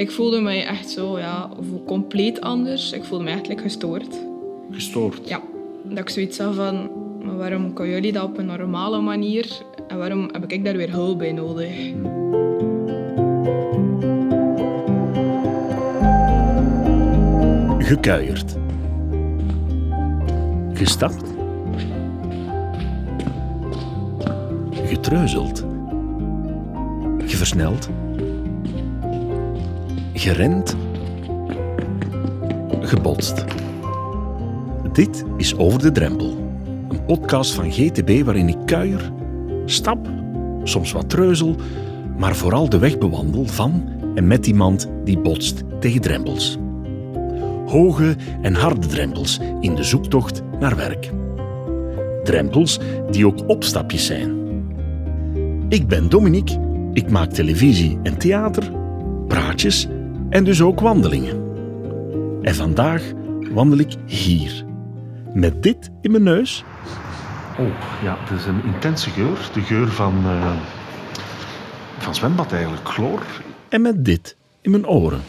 Ik voelde mij echt zo, ja, compleet anders. Ik voelde me eigenlijk gestoord. Gestoord? Ja. Dat ik zoiets had van, maar waarom kunnen jullie dat op een normale manier? En waarom heb ik daar weer hulp bij nodig? Gekuierd. Gestapt. Getreuzeld. Geversneld. Gerend. Gebotst. Dit is Over de Drempel. Een podcast van GTB waarin ik kuier, stap, soms wat treuzel, maar vooral de weg bewandel van en met iemand die botst tegen drempels. Hoge en harde drempels in de zoektocht naar werk. Drempels die ook opstapjes zijn. Ik ben Dominique, ik maak televisie en theater, praatjes en dus ook wandelingen. En vandaag wandel ik hier, met dit in mijn neus. Oh, ja, het is een intense geur. De geur van, uh, van zwembad eigenlijk, chloor. En met dit in mijn oren.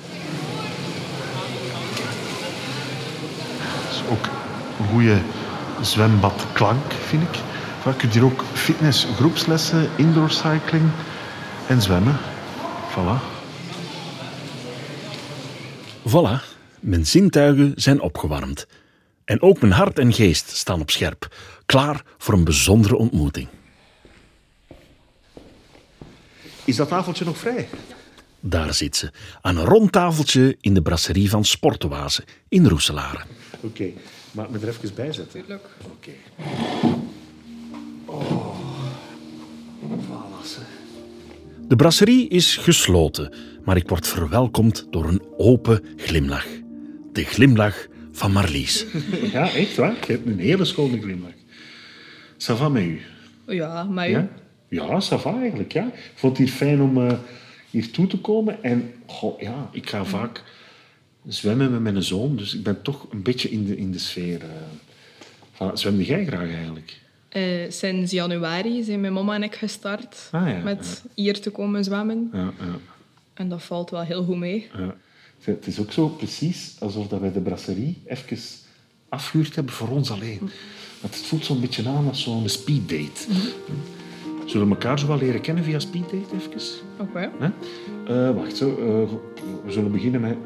Het is ook een goede zwembadklank, vind ik. Je kunt hier ook fitness, groepslessen, indoor cycling en zwemmen. Voilà. Voilà, mijn zintuigen zijn opgewarmd. En ook mijn hart en geest staan op scherp, klaar voor een bijzondere ontmoeting. Is dat tafeltje nog vrij? Daar zit ze, aan een rond tafeltje in de brasserie van Sportoase in Roeselare. Oké, okay, maar me er even bij zetten. Tuurlijk. Oké. Oh, voilà. De brasserie is gesloten, maar ik word verwelkomd door een open glimlach. De glimlach van Marlies. Ja, echt waar. Je hebt een hele schone glimlach. Ça va met u? Ja, met u? Ja, ja ça va eigenlijk. Ja. Ik vond het hier fijn om uh, hier toe te komen. En goh, ja, ik ga vaak zwemmen met mijn zoon, dus ik ben toch een beetje in de, in de sfeer. Uh, zwemde jij graag eigenlijk? Uh, sinds januari zijn mijn mama en ik gestart ah, ja, met hier te komen zwemmen. Ja, ja. En dat valt wel heel goed mee. Ja. Het is ook zo precies alsof dat wij de brasserie even afgehuurd hebben voor ons alleen. Want het voelt zo'n beetje aan als zo'n speeddate. Mm Zullen we elkaar zo wel leren kennen via speeddate even? Oké. Okay. Uh, wacht, zo, uh, we zullen beginnen met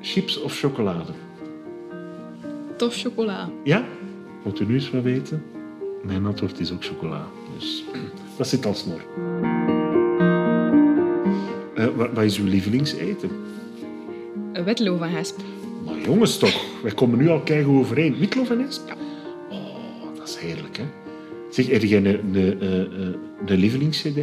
chips of chocolade? Tof chocola. Ja? Moet u nu eens wel weten? Mijn antwoord is ook chocola. Dus dat zit al snor. Uh, wat, wat is uw lievelingseten? Een witloof en hesp. Maar jongens toch, wij komen nu al keigoed overeen. Witloof en hesp? Ja. Oh, dat is heerlijk, hè? Zeg, heb jij een, een, een, een lievelingscd?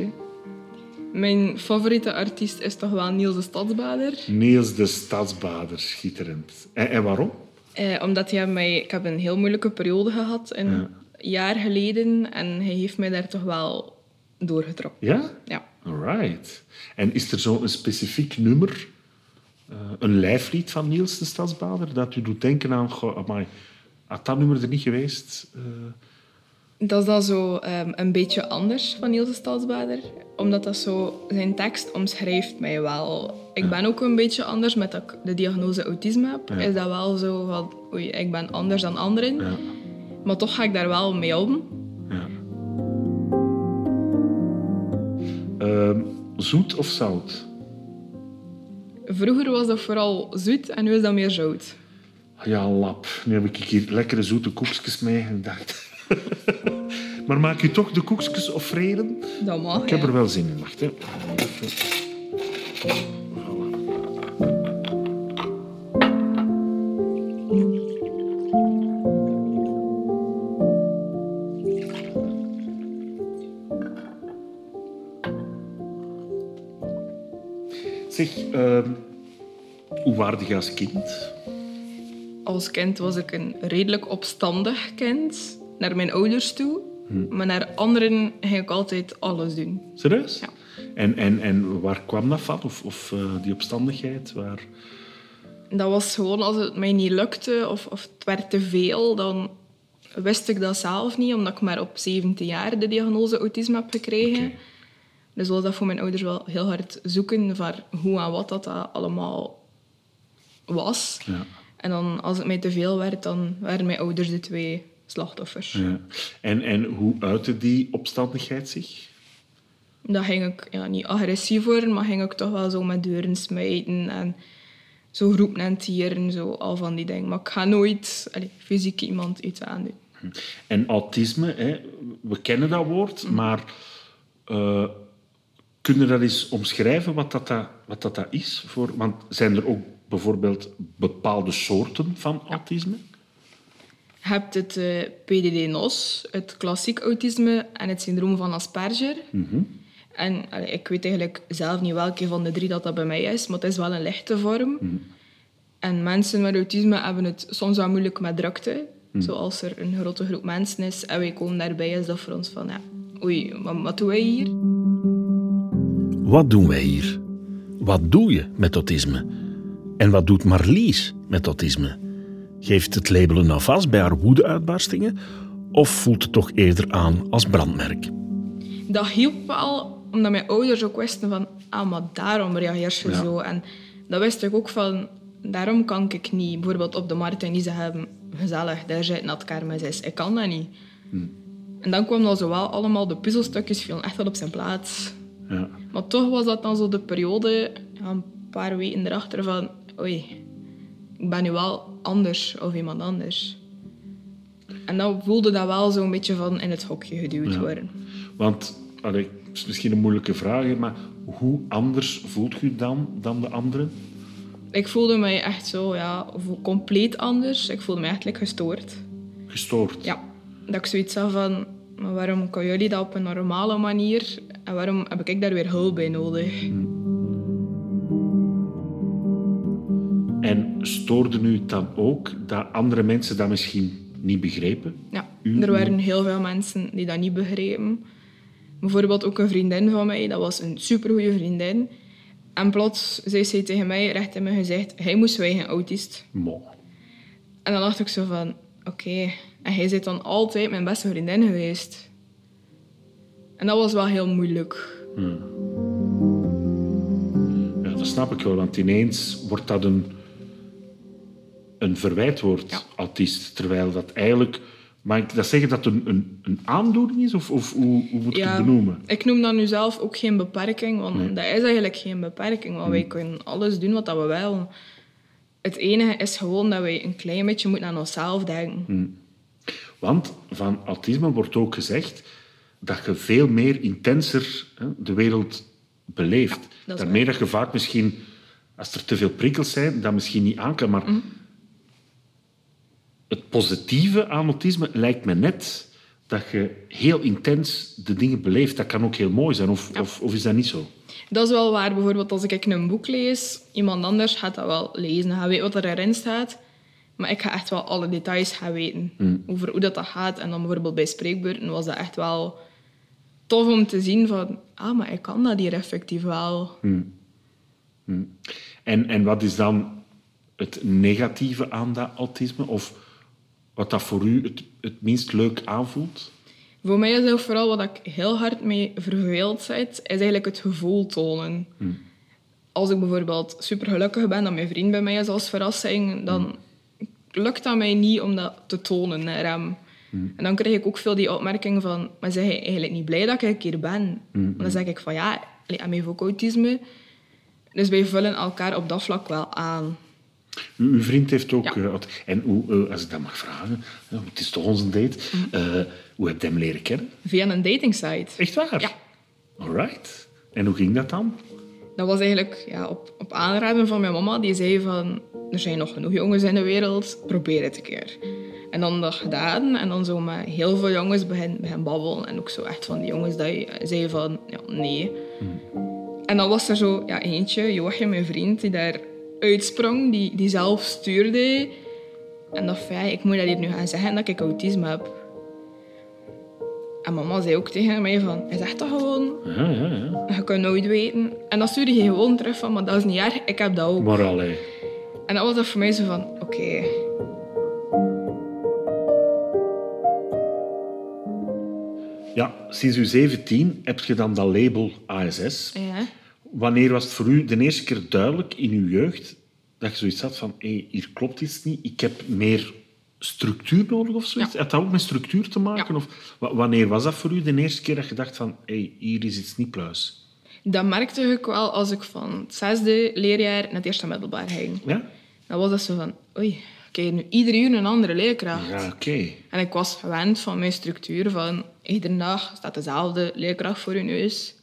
Mijn favoriete artiest is toch wel Niels de Stadsbader. Niels de Stadsbader, schitterend. En, en waarom? Eh, omdat hij mij... Ik heb een heel moeilijke periode gehad, ja. Jaar geleden. En hij heeft mij daar toch wel doorgetrokken. Ja? Ja. Alright. En is er zo'n specifiek nummer, uh, een lijflied van Niels de Stadsbader, dat u doet denken aan... Goh, amai, had dat nummer er niet geweest... Uh... Dat is dan zo um, een beetje anders van Niels de Stadsbader. Omdat dat zo... Zijn tekst omschrijft mij wel. Ik ja. ben ook een beetje anders met dat ik de diagnose autisme heb. Ja. Is dat wel zo van... Oei, ik ben anders dan anderen. Ja. Maar toch ga ik daar wel mee om. Ja. Uh, zoet of zout? Vroeger was dat vooral zoet en nu is dat meer zout. Ja, lap. Nu heb ik hier lekkere zoete koekjes mee en dacht... maar maak je toch de koekjes of vreden? Dat mag, Ik heb ja. er wel zin in. Wacht, hè. Als kind? Als kind was ik een redelijk opstandig kind. Naar mijn ouders toe. Hm. Maar naar anderen ging ik altijd alles doen. Serieus? Ja. En, en, en waar kwam dat van? Of, of uh, die opstandigheid? Waar... Dat was gewoon als het mij niet lukte of, of het werd te veel, dan wist ik dat zelf niet, omdat ik maar op 17 jaar de diagnose autisme heb gekregen. Okay. Dus was dat voor mijn ouders wel heel hard zoeken van hoe en wat dat, dat allemaal was. Ja. En dan, als het mij te veel werd, dan waren mijn ouders de twee slachtoffers. Ja. En, en hoe uitte die opstandigheid zich? Dat ging ik ja, niet agressief worden, maar ging ik toch wel zo met deuren smijten en zo roepen en tieren, zo al van die dingen. Maar ik ga nooit allee, fysiek iemand iets aandoen. En autisme, hè, we kennen dat woord, maar uh, kun je dat eens omschrijven wat dat, dat, wat dat, dat is? Voor, want zijn er ook bijvoorbeeld bepaalde soorten van autisme? Je hebt het uh, PDD-NOS, het klassiek autisme en het syndroom van Asperger. En allee, ik weet eigenlijk zelf niet welke van de drie dat, dat bij mij is, maar het is wel een lichte vorm. En mensen met autisme hebben het soms wel moeilijk met drukte. Zoals er een grote groep mensen is en wij komen daarbij, is dat voor ons van, ja, oei, wat, wat doen wij hier? Wat doen wij hier? Wat doe je met autisme? En wat doet Marlies met autisme? Geeft het labelen nou vast bij haar woedeuitbarstingen of voelt het toch eerder aan als brandmerk? Dat hielp wel, omdat mijn ouders ook wisten van, ah, maar daarom reageer je Ja. zo. En dat wist ik ook van, daarom kan ik niet bijvoorbeeld op de markt en niet zeggen, gezellig, daar zit nat kermis is. Ik kan dat niet. En dan kwam dat zo wel allemaal, de puzzelstukjes vielen echt wel op zijn plaats. Ja. Maar toch was dat dan zo de periode, een paar weken erachter van, oei, ik ben nu wel anders of iemand anders. En dan voelde dat wel zo'n beetje van in het hokje geduwd Ja. worden. Want, allee, het is misschien een moeilijke vraag, maar hoe anders voelt je dan dan de anderen? Ik voelde mij echt zo, ja, compleet anders. Ik voelde me like, gestoord. Gestoord? Ja, dat ik zoiets had van, maar waarom kan jullie dat op een normale manier en waarom heb ik daar weer hulp bij nodig? En stoorde u het dan ook dat andere mensen dat misschien niet begrepen? Ja, U- er waren heel veel mensen die dat niet begrepen. Bijvoorbeeld ook een vriendin van mij, dat was een supergoeie vriendin. En plots zei zij tegen mij, recht in mijn gezicht, hij moest zwijgen, autist. Mo. En dan dacht ik zo van, oké, en hij is dan altijd mijn beste vriendin geweest. En dat was wel heel moeilijk. Ja, dat snap ik wel, want ineens wordt dat een, een verwijtwoord, Ja. autist. Terwijl dat eigenlijk... Mag ik dat zeggen dat het een, een, een aandoening is? Of, of hoe, hoe moet ik het benoemen? ik noem dat nu zelf ook geen beperking, want dat is eigenlijk geen beperking. Want wij kunnen alles doen wat we willen. Het enige is gewoon dat wij een klein beetje moeten aan onszelf denken. Want van autisme wordt ook gezegd dat je veel meer intenser hè, de wereld beleeft. dat Daarmee dat je vaak misschien, als er te veel prikkels zijn, dat misschien niet aan kan. Maar. Het positieve aan autisme lijkt me net dat je heel intens de dingen beleeft. Dat kan ook heel mooi zijn. Of, of, of is dat niet zo? Dat is wel waar. Bijvoorbeeld als ik een boek lees, iemand anders gaat dat wel lezen. Hij weet wat er erin staat. Maar ik ga echt wel alle details gaan weten over hoe dat, dat gaat. En dan bijvoorbeeld bij spreekbeurten was dat echt wel tof om te zien van... Ah, maar ik kan dat hier effectief wel. En, en wat is dan het negatieve aan dat autisme? Of wat dat voor u het, het minst leuk aanvoelt? Voor mij is ook vooral wat ik heel hard mee verveeld zit, is eigenlijk het gevoel tonen. Als ik bijvoorbeeld super gelukkig ben dat mijn vriend bij mij is als verrassing, dan lukt dat mij niet om dat te tonen naar hem. En dan krijg ik ook veel die opmerking van, maar zeg je eigenlijk niet blij dat ik hier ben? En dan zeg ik van ja, hij heeft ook autisme. Dus wij vullen elkaar op dat vlak wel aan. Uw vriend heeft ook... Ja. eh, en hoe, eh, als ik dat mag vragen, het is toch onze date, eh, hoe heb je hem leren kennen? Via een datingsite. Echt waar? Ja. Alright. En hoe ging dat dan? Dat was eigenlijk ja, op, op aanraden van mijn mama. Die zei van, er zijn nog genoeg jongens in de wereld, probeer het een keer. En dan dat gedaan. En dan zo met heel veel jongens begin, begin babbelen. En ook zo echt van die jongens dat je zei van, ja, nee. En dan was er zo ja, eentje, Joachim, mijn vriend, die daar uitsprong. Die, die zelf stuurde. En dacht van, ja, ik moet dat hier nu gaan zeggen dat ik autisme heb. En mama zei ook tegen mij van, hij zegt dat gewoon. Ja, ja, ja. Je kunt nooit weten. En dan stuurde je gewoon terug van, maar dat is niet erg, ik heb dat ook. Maar allee. En dat was dat voor mij zo van, oké. Ja, Ja, sinds u 17 heb je dan dat label ASS. Ja. Wanneer was het voor u de eerste keer duidelijk in uw jeugd dat je zoiets had van hé, hier klopt iets niet, ik heb meer structuur nodig of zoiets? Ja. Had dat ook met structuur te maken? Ja. Of, wa- wanneer was dat voor u de eerste keer dat je dacht van hé, hier is iets niet pluis? Dat merkte ik wel als ik van het zesde leerjaar naar het eerste middelbaar ging. Ja? Dan was dat zo van, oei, krijg nu iedere uur een andere leerkracht. Ja, oké. En ik was gewend van mijn structuur van iedere dag staat dezelfde leerkracht voor je neus.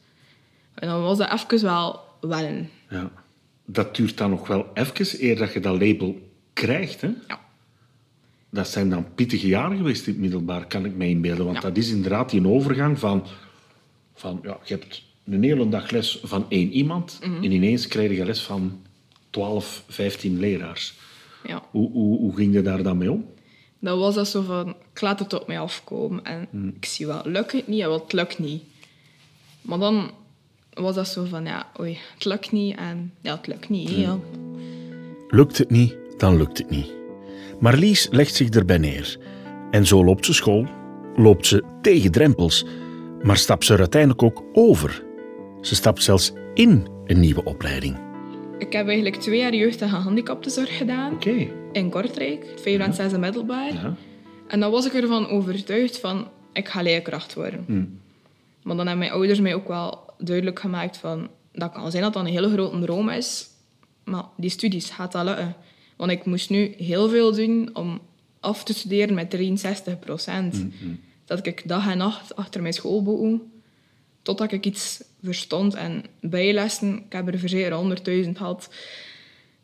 En dan was dat even wel wennen. Ja. Dat duurt dan nog wel even eer dat je dat label krijgt. Hè? Ja. Dat zijn dan pittige jaren geweest in het middelbaar, kan ik me inbeelden. Want Ja. dat is inderdaad die overgang van... van ja, je hebt een hele dag les van één iemand Mhm. en ineens krijg je les van 12, 15 leraars. ja. Hoe, hoe, hoe ging je daar dan mee om? Dan was dat zo van, ik laat het op mij afkomen. En ik zie wel, lukt het niet? Ja, wel, het lukt niet. Maar dan was dat zo van, ja, oei, het lukt niet. En ja, het lukt niet. Ja. Lukt het niet, dan lukt het niet. Marlies legt zich erbij neer. En zo loopt ze school, loopt ze tegen drempels, maar stapt ze er uiteindelijk ook over. Ze stapt zelfs in een nieuwe opleiding. Ik heb eigenlijk twee jaar jeugd- en gehandicaptenzorg gedaan. Oké. In Kortrijk, vijfde en zesde middelbaar. Ja. En dan was ik ervan overtuigd van, ik ga leerkracht worden. Hmm. Maar dan hebben mijn ouders mij ook wel duidelijk gemaakt van... Dat kan zijn dat dat een hele grote droom is. Maar die studies gaat dat lukken. Want ik moest nu heel veel doen om af te studeren met 63 procent. Dat ik dag en nacht achter mijn schoolboeken... Totdat ik iets verstond. En bijlessen, ik heb er verzekerd 100.000 gehad.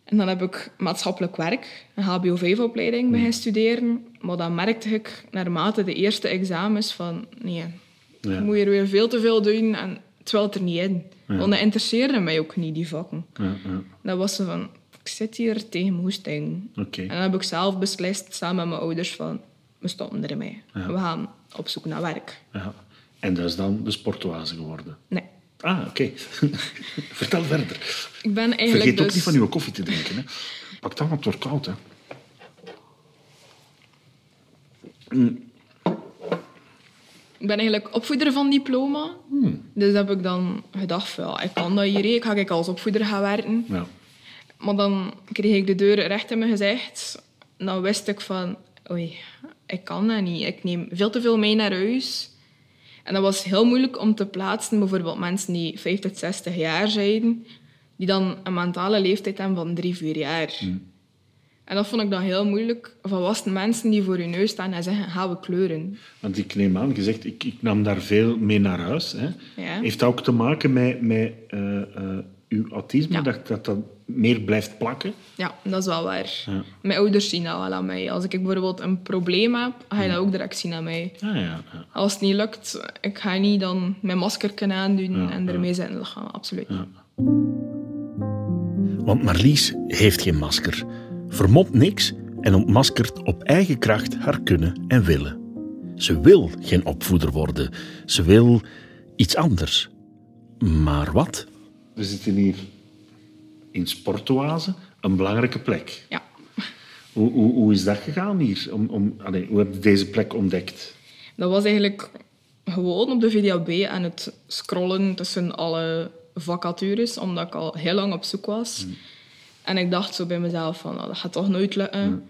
En dan heb ik maatschappelijk werk, een HBO-5-opleiding, beginnen studeren. Maar dan merkte ik naarmate de eerste examens van... Nee, Ja. moet hier weer veel te veel doen en het wil er niet in. Want dat interesseerde mij ook niet, die vakken. Ja, ja. Dat was zo van, ik zit hier tegen mijn hoesting. Oké. En dan heb ik zelf beslist, samen met mijn ouders, van... We stoppen ermee. Ja. We gaan op zoek naar werk. Ja. En dat is dan de sportoase geworden. Nee. Ah, oké. Vertel verder. Ik ben eigenlijk Vergeet ook dus... niet van uw koffie te drinken. Hè. Pak dan, want het wordt koud. Hè. Ik ben eigenlijk opvoeder van diploma. Hmm. Dus heb ik dan gedacht, ja, ik kan dat hier, ik ga ik als opvoeder gaan werken. Ja. Maar dan kreeg ik de deur recht in mijn gezicht. Dan wist ik van, oei, ik kan dat niet. Ik neem veel te veel mee naar huis. En dat was heel moeilijk om te plaatsen. Bijvoorbeeld mensen die 50, 60 jaar zijn, die dan een mentale leeftijd hebben van drie, vier jaar. En dat vond ik dan heel moeilijk. Volwassen mensen die voor je neus staan en zeggen, gaan we kleuren. Want ik neem aan, je zegt, ik, ik nam daar veel mee naar huis. Hè. Ja. Heeft dat ook te maken met, met eh, eh, uw autisme? Ja. Dat, dat dat meer blijft plakken? Ja, dat is wel waar. Ja. Mijn ouders zien dat wel aan mij. Als ik bijvoorbeeld een probleem heb, ga je dat ook direct zien aan mij. Ah, ja, ja. Als het niet lukt, ik ga niet dan mijn masker kunnen aandoen Ja, en ja. ermee zitten liggen. Absoluut niet. Want Marlies heeft geen masker, vermomt niks en ontmaskert op eigen kracht haar kunnen en willen. Ze wil geen opvoeder worden, ze wil iets anders. Maar wat? We zitten hier in Sportoase, een belangrijke plek. Ja. Hoe, hoe, hoe is dat gegaan hier? Om, om, allee, hoe heb je deze plek ontdekt? Dat was eigenlijk gewoon op de VDAB aan het scrollen tussen alle vacatures, omdat ik al heel lang op zoek was. En ik dacht zo bij mezelf van, nou, dat gaat toch nooit lukken.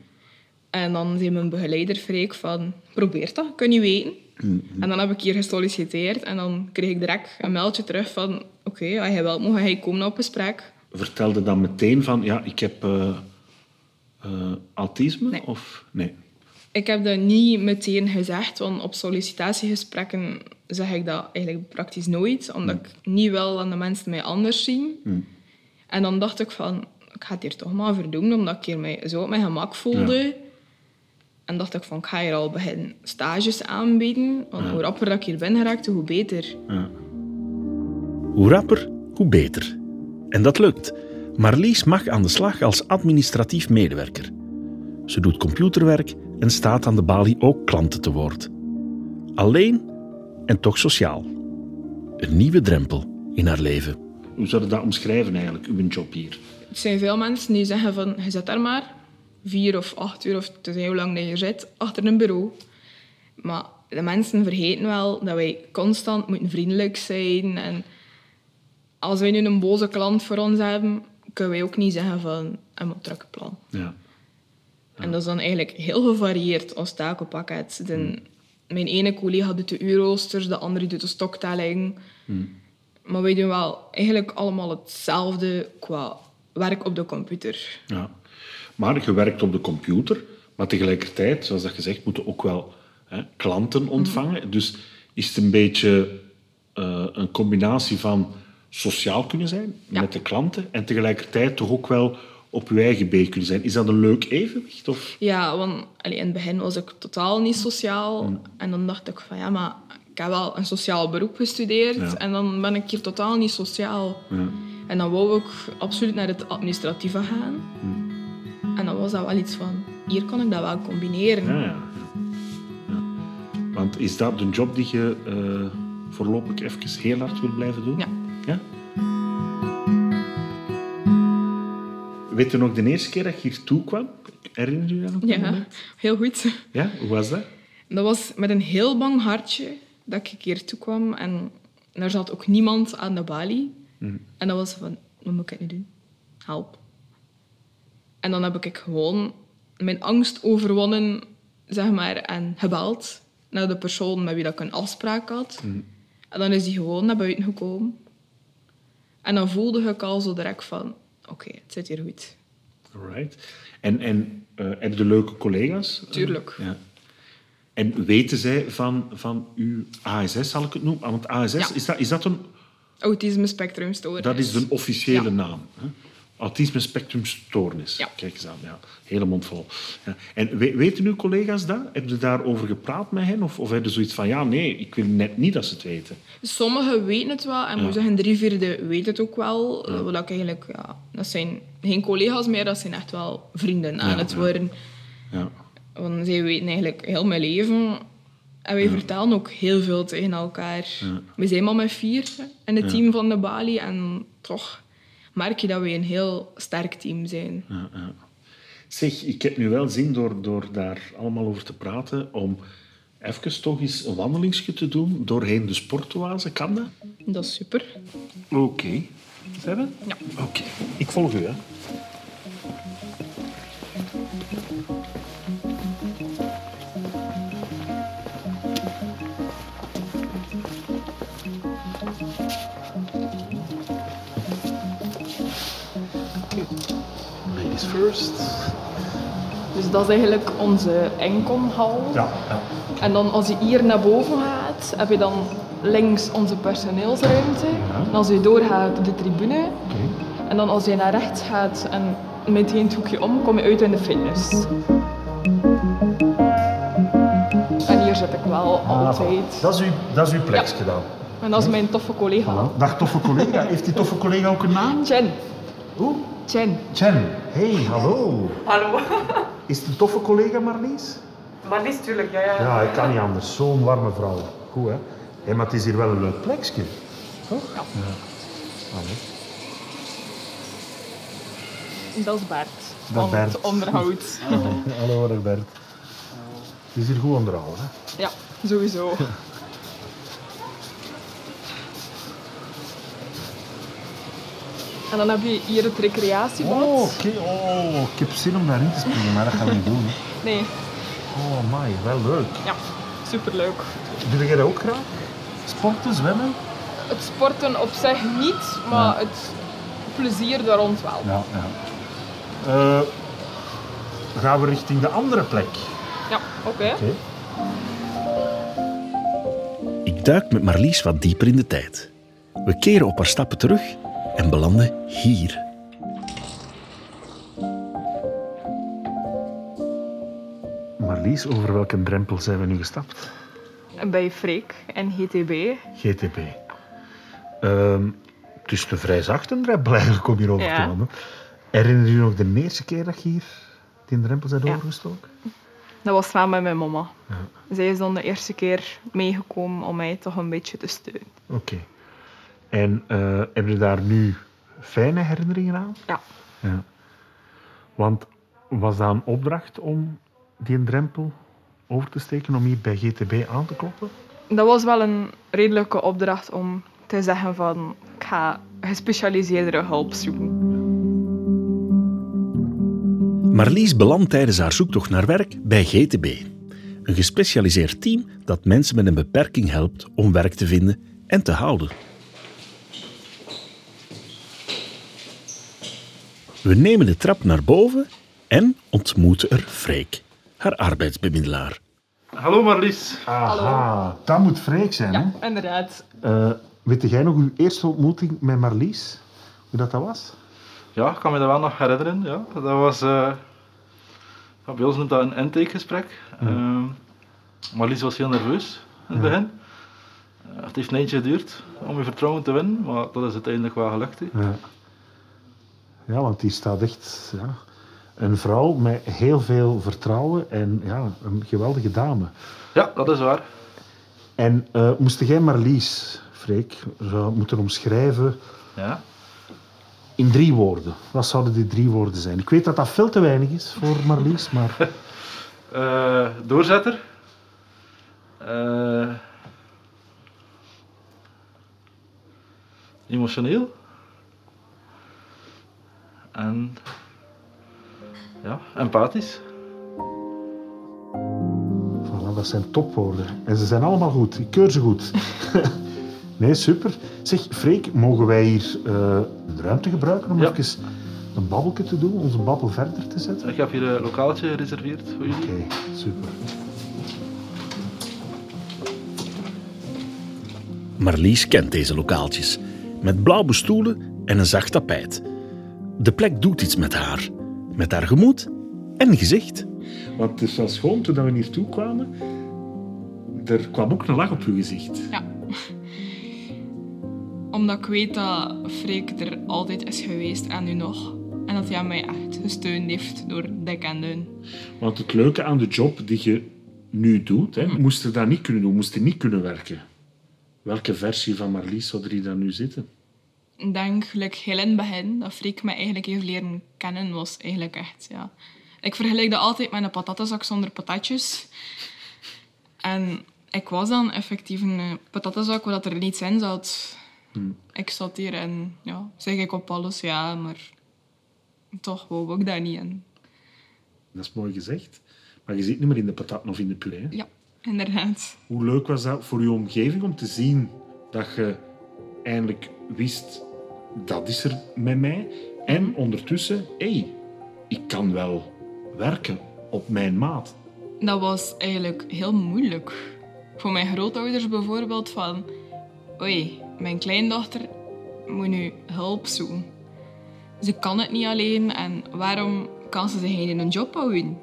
En dan zei mijn begeleider Freek van, probeer dat, kun je weten. En dan heb ik hier gesolliciteerd en dan kreeg ik direct een mailtje terug van, oké, als je wilt, mag je komen op gesprek. Vertelde dan meteen van, ja, ik heb eh, eh, autisme? Nee. Of nee? Ik heb dat niet meteen gezegd, want op sollicitatiegesprekken zeg ik dat eigenlijk praktisch nooit, omdat ik niet wil dat de mensen mij anders zien. En dan dacht ik van, ik ga het hier toch maar voor doen, omdat ik hier mij zo op mijn gemak voelde. En dacht ik van, ik ga hier al beginnen stages aanbieden, want hoe rapper dat ik hier ben geraakte, hoe beter. Hoe rapper, hoe beter. En dat lukt. Marlies mag aan de slag als administratief medewerker. Ze doet computerwerk en staat aan de balie ook klanten te woord. Alleen en toch sociaal. Een nieuwe drempel in haar leven. Hoe zou je dat omschrijven eigenlijk, uw job hier? Er zijn veel mensen die zeggen van, je zit daar maar vier of acht uur, of het is heel lang dat je zit, achter een bureau. Maar de mensen vergeten wel dat wij constant moeten vriendelijk zijn. En als wij nu een boze klant voor ons hebben, kunnen wij ook niet zeggen van, een moet drukke plan. Ja. En dat is dan eigenlijk heel gevarieerd als takenpakket. De, Mijn ene collega doet de uurroosters, de andere doet de stoktelling. Maar wij doen wel eigenlijk allemaal hetzelfde qua werk op de computer. ja. Maar je werkt op de computer, maar tegelijkertijd, zoals dat gezegd, moeten ook wel hè, klanten ontvangen. Dus is het een beetje eh, een combinatie van sociaal kunnen zijn Ja. met de klanten en tegelijkertijd toch ook wel op je eigen been kunnen zijn. Is dat een leuk evenwicht? Of? Ja, want allee, in het begin was ik totaal niet sociaal. En dan dacht ik van ja, maar ik heb wel een sociaal beroep gestudeerd. Ja. En dan ben ik hier totaal niet sociaal. Ja. En dan wou ik absoluut naar het administratieve gaan. En dan was dat wel iets van, hier kan ik dat wel combineren. Ja, ja, ja. Ja. Want is dat de job die je eh, voorlopig even heel hard wil blijven doen? Ja. ja? Weet je nog de eerste keer dat je hier toe kwam? Herinner je je dat nog? Ja, moment? heel goed. Ja, hoe was dat? Dat was met een heel bang hartje dat ik hier toe kwam. En er zat ook niemand aan de balie. En dat was van, wat moet ik nu doen? Help. En dan heb ik gewoon mijn angst overwonnen, zeg maar, en gebeld naar de persoon met wie dat ik een afspraak had. En dan is die gewoon naar buiten gekomen. En dan voelde ik al zo direct van, oké, het zit hier goed. Alright. En, en eh, heb je leuke collega's? Tuurlijk. Ja. En weten zij van, van uw ASS, zal ik het noemen? Want ASS, Ja. is, dat, is dat een... Autisme spectrumstoornis. Dat is de officiële Ja. naam. Hè? Autisme spectrumstoornis. Ja. Kijk eens aan, ja. Hele mond vol. Ja. En we- weten uw collega's dat? Heb je daarover gepraat met hen? Of, of heb je zoiets van, ja, nee, ik wil net niet dat ze het weten? Sommigen weten het wel en moet zeggen, drie vierde weet het ook wel. Eh, Wat ik eigenlijk, ja, dat zijn geen collega's meer, dat zijn echt wel vrienden aan het worden. Ja. Want zij weten eigenlijk heel mijn leven. En wij vertellen ook heel veel tegen elkaar. We zijn maar met vier in het team van de Bali. En toch merk je dat we een heel sterk team zijn. Ja, ja. Zeg, ik heb nu wel zin door, door daar allemaal over te praten om even toch eens een wandelingsje te doen doorheen de sportoase. Kan dat? Dat is super. Oké. We? Ja. Oké. Ik volg u, hè. First. Dus dat is eigenlijk onze inkomhal. Ja, ja. En dan als je hier naar boven gaat, heb je dan links onze personeelsruimte. En als je doorgaat de tribune. En dan als je naar rechts gaat en meteen het hoekje om, kom je uit in de fitness. En hier zit ik wel altijd. Dat is uw, dat is uw plekje Ja. dan. En dat is mijn toffe collega. Dag toffe collega. Heeft die toffe collega ook een naam? Chen. Hoe? Chen. Jen. Hey, hallo. Hallo. Is het een toffe collega Marlies? Maar Lies, tuurlijk, ja, ja. Ja, ik kan niet anders. Zo'n warme vrouw. Goed, hè? Hé, maar het is hier wel een leuk plekje. Toch? Ja. Hallo. Dat is Bert. Dag van Bert. het onderhoud. Hallo, dag Bert. Het is hier goed onderhouden, hè? Ja, sowieso. En dan heb je hier het recreatiebad. Oh, oké. Oh, ik heb zin om daarin te springen, maar dat gaan we niet doen. Hè. Nee, Oh, my, wel leuk. ja, superleuk. Doe jij dat ook graag? Sporten, zwemmen? Het sporten op zich niet, maar het plezier daar rond wel. Ja, ja. Eh, gaan we richting de andere plek? Ja, oké. Ik duik met Marlies wat dieper in de tijd. We keren op haar stappen terug en belanden hier. Marlies, over welke drempel zijn we nu gestapt? Bij Freek en GTB. GTP. Ehm, het is een vrij zachte drempel eigenlijk om hier over te Ja. wandelen. Herinner je je nog de eerste keer dat je hier die drempel Ja. overgestoken? Dat was samen met mijn mama. Ja. Zij is dan de eerste keer meegekomen om mij toch een beetje te steunen. Oké. En eh heb je daar nu fijne herinneringen aan? Ja. Ja. Want was dat een opdracht om die drempel over te steken om hier bij GTB aan te kloppen? Dat was wel een redelijke opdracht om te zeggen van ik ga gespecialiseerdere hulp zoeken. Marlies belandt tijdens haar zoektocht naar werk bij GTB. Een gespecialiseerd team dat mensen met een beperking helpt om werk te vinden en te houden. We nemen de trap naar boven en ontmoeten er Freek, haar arbeidsbemiddelaar. Hallo Marlies. Aha, dat moet Freek zijn, Ja, inderdaad. hè? weet jij nog uw eerste ontmoeting met Marlies? Hoe dat, dat was? Ja, ik kan me dat wel nog herinneren. Ja. Dat was, eh, ja, bij ons noemt dat een intakegesprek. Ehm, Marlies was heel nerveus in het begin. Eh, het heeft een eindje geduurd om je vertrouwen te winnen, maar dat is uiteindelijk wel gelukt. hè. Ja. Ja, want die staat echt... Ja, een vrouw met heel veel vertrouwen en ja, een geweldige dame. Ja, dat is waar. En eh, moest jij Marlies, Freek, zou moeten omschrijven Ja. in drie woorden? Wat zouden die drie woorden zijn? Ik weet dat dat veel te weinig is voor Marlies, maar... Eh, doorzetter. Eh, emotioneel. En ja, empathisch. Voilà, dat zijn topwoorden. En ze zijn allemaal goed. Ik keur ze goed. nee, super. Zeg, Freek, mogen wij hier eh, de ruimte gebruiken om Ja. even een babbelje te doen, onze babbel verder te zetten? Ik heb hier een lokaaltje gereserveerd voor jullie. Oké, super. Marlies kent deze lokaaltjes. Met blauwe stoelen en een zacht tapijt. De plek doet iets met haar. Met haar gemoed en gezicht. Want het is wel schoon, toen we hier toe kwamen, er kwam ook een lach op uw gezicht. Ja. Omdat ik weet dat Freek er altijd is geweest en nu nog. En dat hij mij echt gesteund heeft door dik en dun. Want het leuke aan de job die je nu doet, hè, moest je dat niet kunnen doen, moest je niet kunnen werken. Welke versie van Marlies zou er hier dan nu zitten? Ik denk, gelijk heel in het begin, dat Freek mij eigenlijk heeft leren kennen, was eigenlijk echt, ja... Ik vergelijk dat altijd met een patatenzak zonder patatjes. En ik was dan effectief een eh, patatenzak waar dat er niets in zat. Ik zat hier en ja, zeg ik op alles ja, maar toch wou ik dat niet in. Dat is mooi gezegd. Maar je zit niet meer in de patat of in de puree. hè? Ja, inderdaad. Hoe leuk was dat voor je omgeving om te zien dat je eindelijk wist dat is er met mij. En ondertussen, hé, hey, ik kan wel werken op mijn maat. Dat was eigenlijk heel moeilijk. Voor mijn grootouders bijvoorbeeld van... Oei, mijn kleindochter moet nu hulp zoeken. Ze kan het niet alleen en waarom kan ze zich geen een job houden?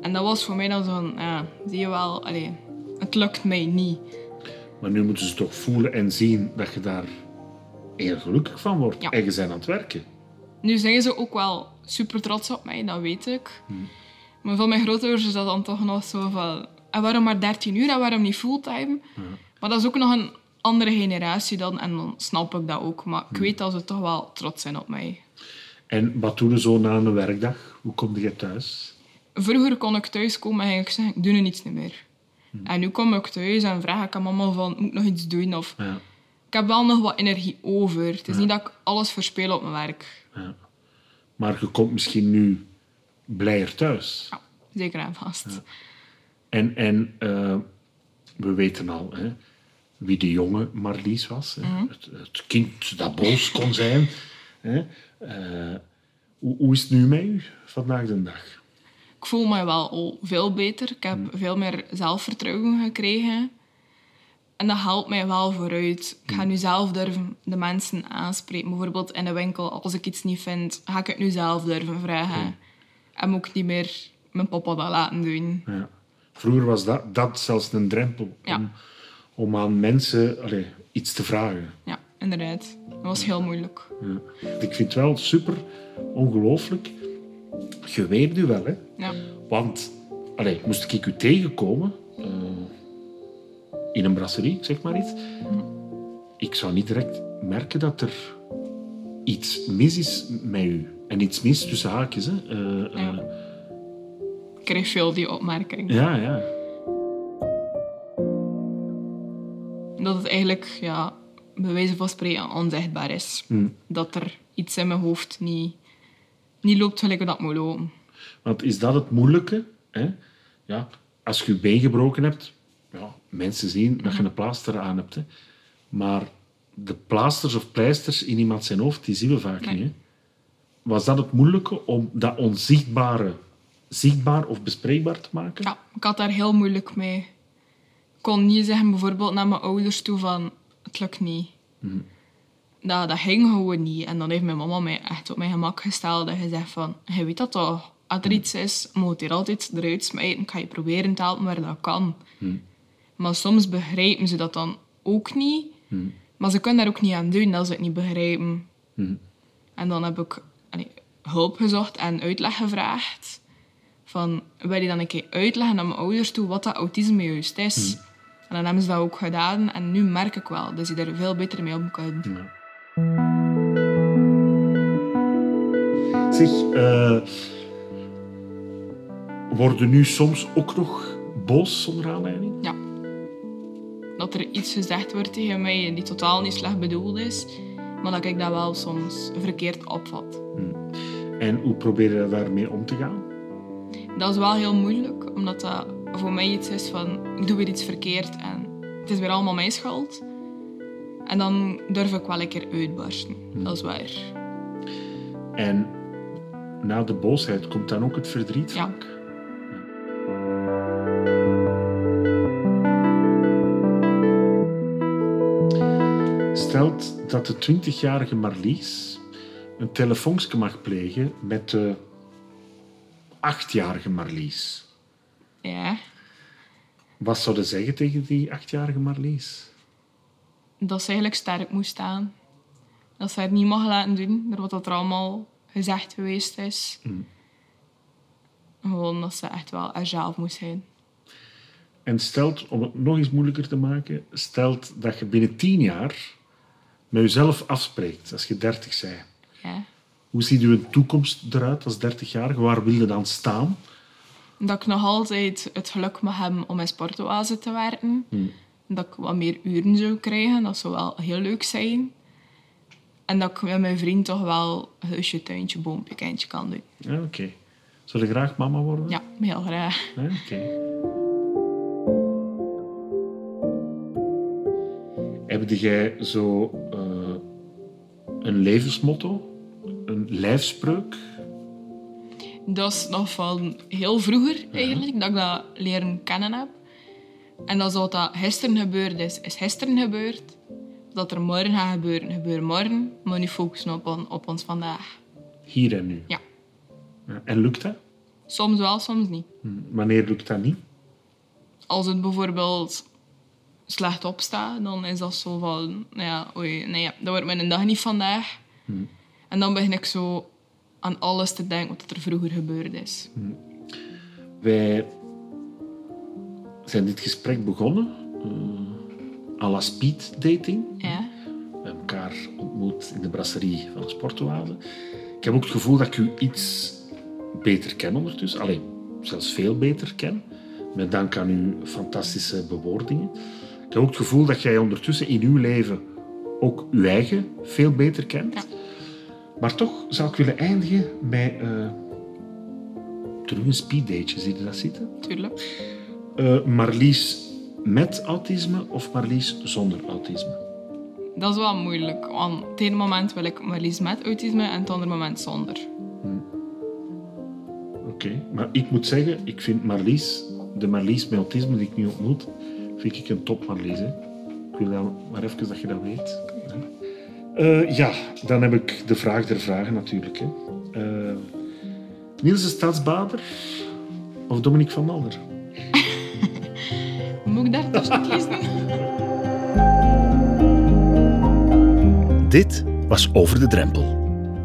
En dat was voor mij dan zo'n... Ja, zie je wel, allee, het lukt mij niet. Maar nu moeten ze toch voelen en zien dat je daar heel gelukkig van wordt. Ja. En je bent aan het werken. Nu zijn ze ook wel super trots op mij, dat weet ik. Maar van mijn grootouders is dat dan toch nog zo van... En waarom maar 13 uur en waarom niet fulltime? Maar dat is ook nog een andere generatie dan. En dan snap ik dat ook. Maar ik weet dat ze toch wel trots zijn op mij. En wat doe je zo na een werkdag? Hoe kom je thuis? Vroeger kon ik thuiskomen en ik zeggen, ik doe nu niets niet meer. En nu kom ik thuis en vraag ik aan mama van, moet ik nog iets doen? Of, Ja, ik heb wel nog wat energie over. Het is niet dat ik alles verspeel op mijn werk. ja. Maar je komt misschien nu blijer thuis. Ja, zeker en vast. En, en eh, we weten al hè, wie de jonge Marlies was. Hè. Het, het kind dat boos kon zijn. Hè. Eh, hoe, hoe is het nu met u vandaag de dag? Ik voel me wel al veel beter. Ik heb veel meer zelfvertrouwen gekregen. En dat helpt mij wel vooruit. Ik ga nu zelf durven de mensen aanspreken. Bijvoorbeeld in de winkel, als ik iets niet vind, ga ik het nu zelf durven vragen. En moet ik niet meer mijn papa dat laten doen. Ja. Vroeger was dat, dat zelfs een drempel Ja. om, om aan mensen iets te vragen. Ja, inderdaad. Dat was heel moeilijk. Ja. Ik vind het wel super ongelooflijk. Je weet u wel, hè? Ja. Want, allee, moest ik u tegenkomen eh, in een brasserie, zeg maar iets, ik zou niet direct merken dat er iets mis is met u. En iets mis tussen haakjes, hè? Ja. Ik krijg veel die opmerking. Ja, ja. Dat het eigenlijk, ja, bij wijze van spreken, onzichtbaar is. Hmm. Dat er iets in mijn hoofd niet, niet loopt gelijk dat moet lopen. Want is dat het moeilijke? Hè? Ja, als je je been gebroken hebt, mensen zien dat je een plaaster aan hebt. Hè? Maar de plaasters of pleisters in iemand zijn hoofd, die zien we vaak Nee. niet. Hè? Was dat het moeilijke om dat onzichtbare zichtbaar of bespreekbaar te maken? Ja, ik had daar heel moeilijk mee. Ik kon niet zeggen bijvoorbeeld naar mijn ouders toe van het lukt niet. Dat, dat ging gewoon niet. En dan heeft mijn mama mij echt op mijn gemak gesteld en gezegd van je weet dat toch, als er iets is, moet je er altijd eruit smijten. Ik ga je proberen te helpen waar dat kan. Maar soms begrijpen ze dat dan ook niet. Maar ze kunnen daar ook niet aan doen als ze het niet begrijpen. En dan heb ik allee, hulp gezocht en uitleg gevraagd. Van, wil je dan een keer uitleggen aan mijn ouders toe wat dat autisme juist is? En dan hebben ze dat ook gedaan. En nu merk ik wel dat ze er veel beter mee om kunnen. Zeg, eh, worden nu soms ook nog boos zonder aanleiding? Ja. Dat er iets gezegd wordt tegen mij die totaal niet slecht bedoeld is. Maar dat ik dat wel soms verkeerd opvat. En hoe probeer je daarmee om te gaan? Dat is wel heel moeilijk, omdat dat voor mij iets is van ik doe weer iets verkeerd en het is weer allemaal mijn schuld. En dan durf ik wel een keer uitbarsten. Dat is waar. En na de boosheid komt dan ook het verdriet Ja. vaak? Stelt dat de 20-jarige Marlies een telefoonsje mag plegen met de 8-jarige Marlies. Ja, Wat zouden ze zeggen tegen die 8-jarige Marlies? dat ze eigenlijk sterk moest staan. Dat ze het niet mag laten doen, door wat er allemaal gezegd geweest is. Gewoon dat ze echt wel er zelf moest zijn. En stelt, om het nog eens moeilijker te maken, stelt dat je binnen 10 jaar met jezelf afspreekt, als je 30 bent. Ja. Hoe ziet uw toekomst eruit als 30-jarige? Waar wil je dan staan? Dat ik nog altijd het geluk mag hebben om in sportoase te werken. Dat ik wat meer uren zou krijgen. Dat zou wel heel leuk zijn. En dat ik met mijn vriend toch wel huisje, tuintje, boompje, kindje kan doen. Ja, oké. Zou je graag mama worden? Ja, heel graag. Ja, oké. Heb jij zo een levensmotto? Een lijfspreuk? Dat is nog van heel vroeger eigenlijk, dat ik dat leren kennen heb. En dat is wat dat gisteren gebeurd is, is gisteren gebeurd. Wat er morgen gaat gebeuren, gebeurt morgen. Maar nu focussen op, on- op ons vandaag. Hier en nu. Ja. Ja, En lukt dat? Soms wel, soms niet. Hm, Wanneer lukt dat niet? Als het bijvoorbeeld slecht opstaat, dan is dat zo van... nou Ja, oei, nee, dat wordt mijn dag niet vandaag. En dan begin ik zo aan alles te denken wat er vroeger gebeurd is. Wij zijn dit gesprek begonnen eh à la speed dating. Ja? We hebben elkaar ontmoet in de brasserie van de Sportoase. Ik heb ook het gevoel dat ik u iets beter ken ondertussen. Alleen, zelfs veel beter ken. Met dank aan uw fantastische bewoordingen. Ik heb ook het gevoel dat jij ondertussen in uw leven ook uw eigen veel beter kent. Ja. Maar toch zou ik willen eindigen met eh terug een speeddateje. Zie je dat zitten? Tuurlijk. Eh, Marlies met autisme of Marlies zonder autisme? Dat is wel moeilijk, want het ene moment wil ik Marlies met autisme en het andere moment zonder. Oké, maar ik moet zeggen, ik vind Marlies, de Marlies met autisme die ik nu ontmoet, vind ik een top Marlies. Hè? Ik wil dat maar even dat je dat weet. Eh, ja, dan heb ik de vraag der vragen natuurlijk. Hè. Eh, Niels de Stadsbader of Dominique van Malder? Moet ik daar tussen kiezen? Dit was Over de Drempel.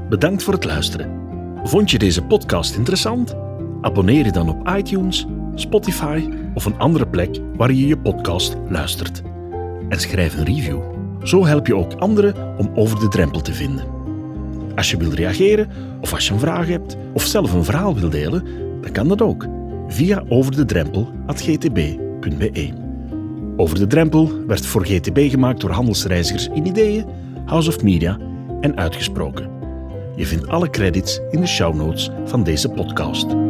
Bedankt voor het luisteren. Vond je deze podcast interessant? Abonneer je dan op iTunes, Spotify of een andere plek waar je je podcast luistert. En schrijf een review. Zo help je ook anderen om over de drempel te vinden. Als je wilt reageren, of als je een vraag hebt, of zelf een verhaal wilt delen, dan kan dat ook via overdedrempel.gtb.be. Over de Drempel werd voor GTB gemaakt door handelsreizigers in ideeën, House of Media en uitgesproken. Je vindt alle credits in de show notes van deze podcast.